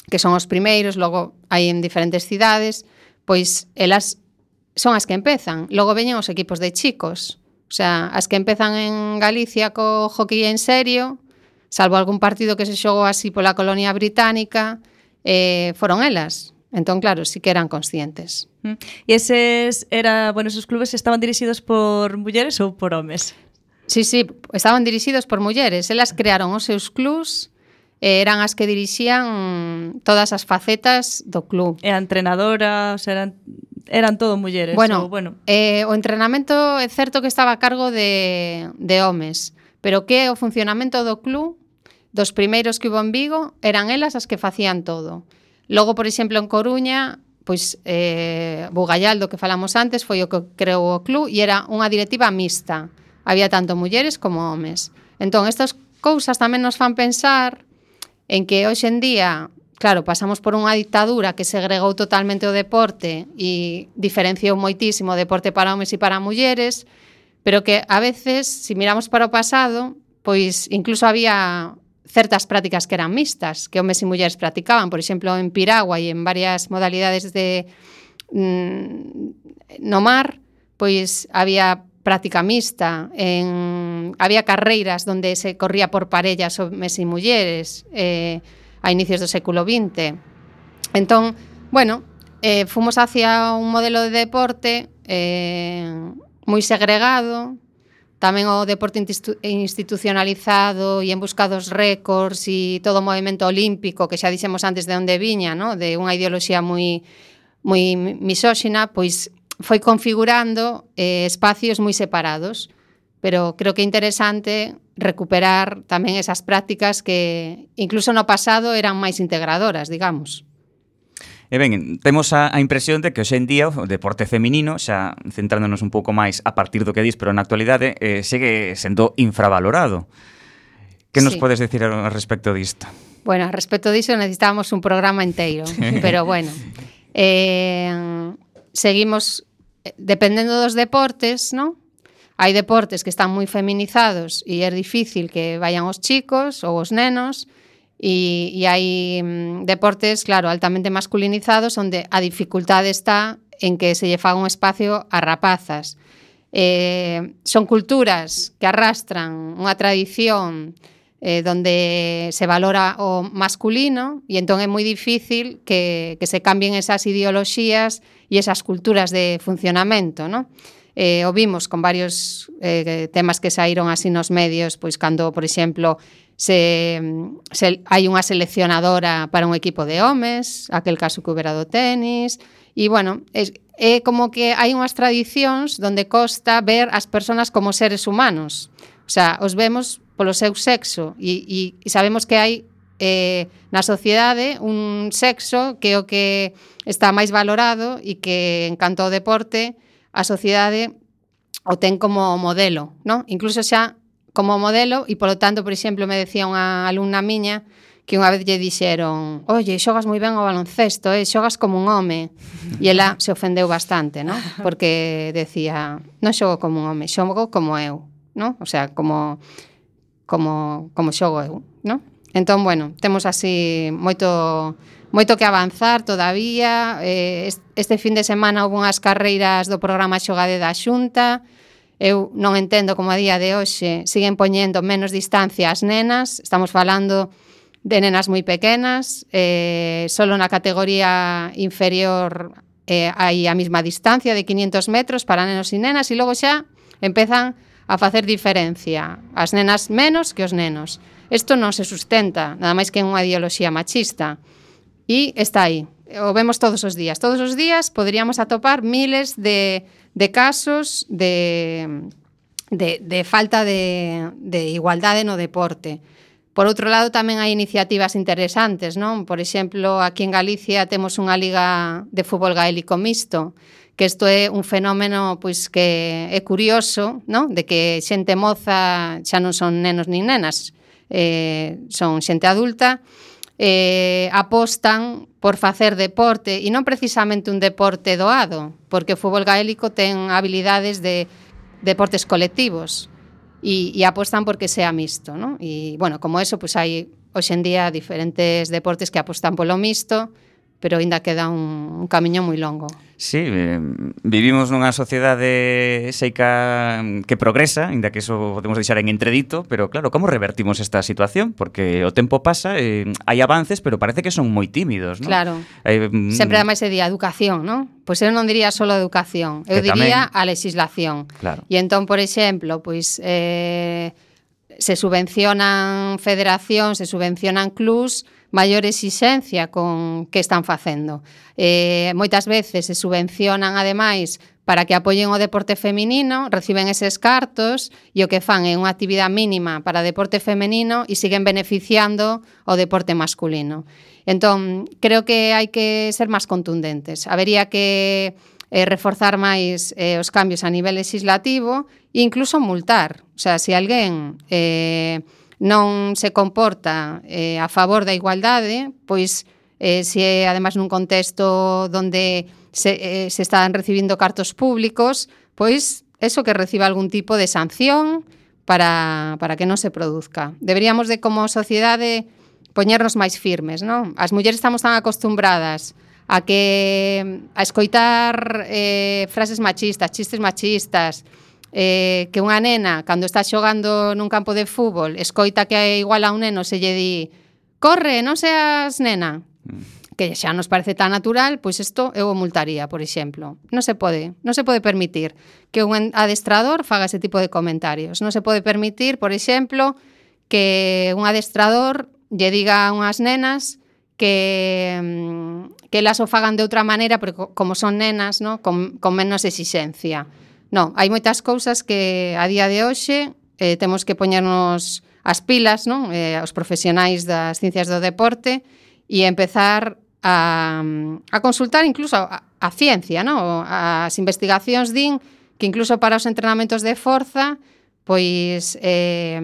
que son os primeiros, logo hai en diferentes cidades, pois elas son as que empezan. Logo veñen os equipos de chicos. O sea, as que empezan en Galicia co hockey en serio, salvo algún partido que se xogou así pola colonia británica, eh, foron elas. Entón, claro, sí que eran conscientes. Mm. E eses era, bueno, esos clubes estaban dirixidos por mulleres ou por homes? Sí, sí, estaban dirixidos por mulleres. Elas crearon os seus clubs, e eran as que dirixían todas as facetas do club. E a entrenadora, o sea, eran eran todo mulleres. Bueno, o, bueno. Eh, o entrenamento é certo que estaba a cargo de, de homes, pero que o funcionamento do club, dos primeiros que hubo en Vigo, eran elas as que facían todo. Logo, por exemplo, en Coruña, pois eh, Bugallaldo que falamos antes foi o que creou o club e era unha directiva mixta. Había tanto mulleres como homes. Entón, estas cousas tamén nos fan pensar en que hoxe en día, claro, pasamos por unha dictadura que segregou totalmente o deporte e diferenciou moitísimo o deporte para homes e para mulleres, pero que a veces, se si miramos para o pasado, pois incluso había certas prácticas que eran mixtas, que homes e mulleres practicaban, por exemplo, en piragua e en varias modalidades de mm, no mar, pois había práctica mixta, en, había carreiras donde se corría por parellas homes e mulleres eh, a inicios do século XX. Entón, bueno, eh, fomos hacia un modelo de deporte eh, moi segregado, tamén o deporte institucionalizado e en busca dos récords e todo o movimento olímpico que xa dixemos antes de onde viña, no? de unha ideoloxía moi moi misóxina, pois foi configurando eh, espacios moi separados, pero creo que é interesante recuperar tamén esas prácticas que incluso no pasado eran máis integradoras, digamos. E ben, temos a, a impresión de que hoxe en día o deporte feminino, xa centrándonos un pouco máis a partir do que dis, pero na actualidade, eh, segue sendo infravalorado. Que nos sí. podes decir ao respecto disto? Bueno, respecto disto necesitábamos un programa inteiro, pero bueno. Eh, seguimos dependendo dos deportes, non? Hai deportes que están moi feminizados e é difícil que vayan os chicos ou os nenos, e, e hai mm, deportes, claro, altamente masculinizados onde a dificultade está en que se lle faga un espacio a rapazas. Eh, son culturas que arrastran unha tradición eh, donde se valora o masculino e entón é moi difícil que, que se cambien esas ideoloxías e esas culturas de funcionamento, non? Eh, o vimos con varios eh, temas que saíron así nos medios, pois cando, por exemplo, se, se hai unha seleccionadora para un equipo de homes, aquel caso que hubera do tenis, e, bueno, é, é como que hai unhas tradicións donde costa ver as persoas como seres humanos. O sea, os vemos polo seu sexo e, e, e sabemos que hai eh, na sociedade un sexo que é o que está máis valorado e que en canto ao deporte a sociedade o ten como modelo, non? Incluso xa como modelo e polo tanto, por exemplo, me decía unha alumna miña que unha vez lle dixeron, "Oye, xogas moi ben ao baloncesto, eh, xogas como un home." E ela se ofendeu bastante, ¿no? Porque decía, "Non xogo como un home, xogo como eu", ¿no? O sea, como como, como xogo eu, no? Entón, bueno, temos así moito moito que avanzar todavía. Eh, este fin de semana houve unhas carreiras do programa Xogade da Xunta. Eu non entendo como a día de hoxe siguen poñendo menos distancia ás nenas. Estamos falando de nenas moi pequenas, eh, solo na categoría inferior eh, hai a mesma distancia de 500 metros para nenos e nenas e logo xa empezan a facer diferencia as nenas menos que os nenos. Isto non se sustenta, nada máis que en unha ideoloxía machista. E está aí, o vemos todos os días. Todos os días poderíamos atopar miles de, de casos de, de, de falta de, de igualdade no deporte. Por outro lado, tamén hai iniciativas interesantes, non? Por exemplo, aquí en Galicia temos unha liga de fútbol gaélico mixto que isto é un fenómeno pois que é curioso, non? De que xente moza xa non son nenos nin nenas, eh, son xente adulta, eh, apostan por facer deporte e non precisamente un deporte doado, porque o fútbol gaélico ten habilidades de deportes colectivos e, e apostan porque sea mixto, non? E, bueno, como eso, pois hai hoxendía diferentes deportes que apostan polo mixto, pero aínda queda un, un camiño moi longo. Sí, eh, vivimos nunha sociedade seica que progresa, aínda que eso podemos deixar en entredito, pero claro, como revertimos esta situación? Porque o tempo pasa, eh, hai avances, pero parece que son moi tímidos, non? Claro. Eh, mm, Sempre ademais se di a educación, non? Pois eu non diría só a educación, eu diría tamén... a legislación. Claro. E entón, por exemplo, pois eh, se subvencionan federacións, se subvencionan clubs, maior exixencia con que están facendo. Eh, moitas veces se subvencionan ademais para que apoyen o deporte feminino, reciben eses cartos e o que fan é unha actividade mínima para deporte femenino e siguen beneficiando o deporte masculino. Entón, creo que hai que ser máis contundentes. Habería que eh, reforzar máis eh, os cambios a nivel legislativo e incluso multar. O sea, se si alguén eh, non se comporta eh, a favor da igualdade, pois eh, se é ademais nun contexto donde se, eh, se están recibindo cartos públicos, pois eso que reciba algún tipo de sanción para, para que non se produzca. Deberíamos de como sociedade poñernos máis firmes, non? As mulleres estamos tan acostumbradas a que a escoitar eh, frases machistas, chistes machistas, eh, que unha nena, cando está xogando nun campo de fútbol, escoita que igual a un neno se lle di corre, non seas nena, mm. que xa nos parece tan natural, pois isto eu o multaría, por exemplo. Non se pode, non se pode permitir que un adestrador faga ese tipo de comentarios. Non se pode permitir, por exemplo, que un adestrador lle diga a unhas nenas que mm, que elas o fagan de outra maneira, porque como son nenas, ¿no? con, con menos exixencia. Non, hai moitas cousas que a día de hoxe eh, temos que poñernos as pilas, non? Eh, os profesionais das ciencias do deporte e empezar a, a consultar incluso a, a ciencia, non? As investigacións din que incluso para os entrenamentos de forza pois eh,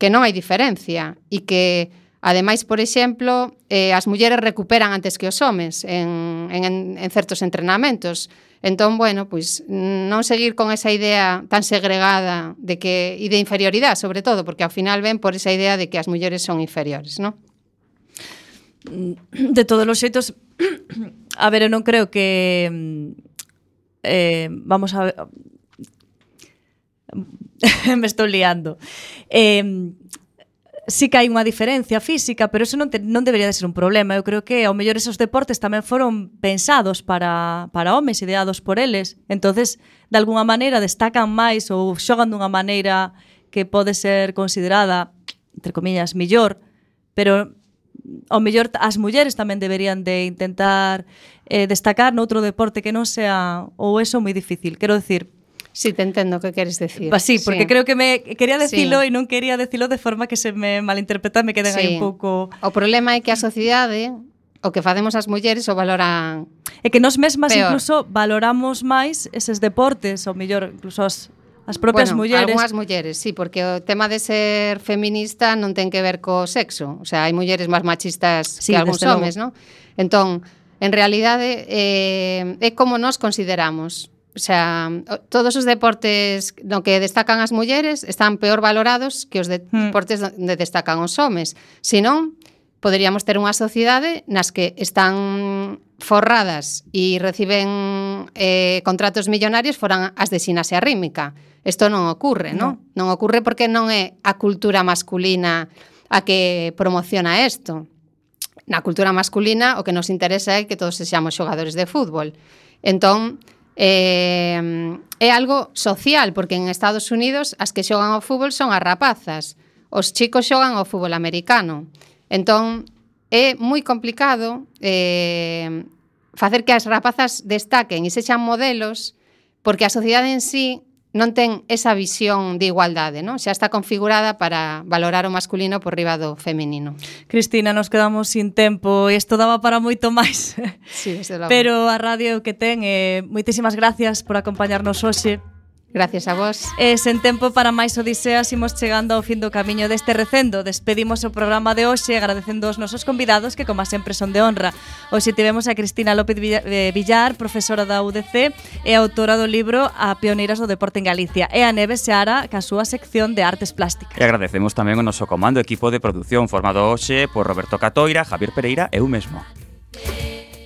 que non hai diferencia e que Ademais, por exemplo, eh, as mulleres recuperan antes que os homes en, en, en certos entrenamentos. Entón, bueno, pois non seguir con esa idea tan segregada de que e de inferioridade, sobre todo, porque ao final ven por esa idea de que as mulleres son inferiores, non? Mm, de todos os xeitos, a ver, eu non creo que mm, eh, vamos a me estou liando. Eh, sí que hai unha diferencia física, pero eso non, te, non debería de ser un problema. Eu creo que ao mellor esos deportes tamén foron pensados para, para homes, ideados por eles. entonces de alguna maneira destacan máis ou xogan dunha maneira que pode ser considerada, entre comillas, millor, pero ao mellor as mulleres tamén deberían de intentar eh, destacar noutro deporte que non sea ou eso moi difícil. Quero decir, Sí, te entendo que queres decir. Bah, sí, porque sí. creo que me quería decilo sí. e non quería decilo de forma que se me malinterpreta, me queden sí. aí un pouco... O problema é que a sociedade o que facemos as mulleres o valoran É que nós mesmas peor. incluso valoramos máis eses deportes, ou mellor, incluso as, as propias bueno, mulleres. Algúnas mulleres, sí, porque o tema de ser feminista non ten que ver co sexo. O sea, hai mulleres máis machistas sí, que algúns homes, non? Entón, en realidade, eh, é como nos consideramos O sea, todos os deportes no que destacan as mulleres están peor valorados que os de hmm. deportes onde destacan os homes. Se non, poderíamos ter unha sociedade nas que están forradas e reciben eh, contratos millonarios foran as de xinasia rítmica. Isto non ocurre, no. non? Non ocurre porque non é a cultura masculina a que promociona isto. Na cultura masculina o que nos interesa é que todos sexamos xogadores de fútbol. Entón, eh, é algo social, porque en Estados Unidos as que xogan ao fútbol son as rapazas, os chicos xogan ao fútbol americano. Entón, é moi complicado eh, facer que as rapazas destaquen e sexan modelos porque a sociedade en sí non ten esa visión de igualdade, non? Xa está configurada para valorar o masculino por riba do feminino. Cristina, nos quedamos sin tempo, isto daba para moito máis. Sí, Pero a radio que ten, eh, moitísimas gracias por acompañarnos hoxe. Gracias a vos. E sen tempo para máis odiseas imos chegando ao fin do camiño deste recendo. Despedimos o programa de hoxe agradecendo aos nosos convidados que como sempre son de honra. Hoxe tivemos a Cristina López eh, Villar, profesora da UDC e autora do libro A pioneiras do deporte en Galicia e a Neves Seara ca súa sección de artes plásticas. E agradecemos tamén o noso comando equipo de produción formado hoxe por Roberto Catoira, Javier Pereira e eu mesmo.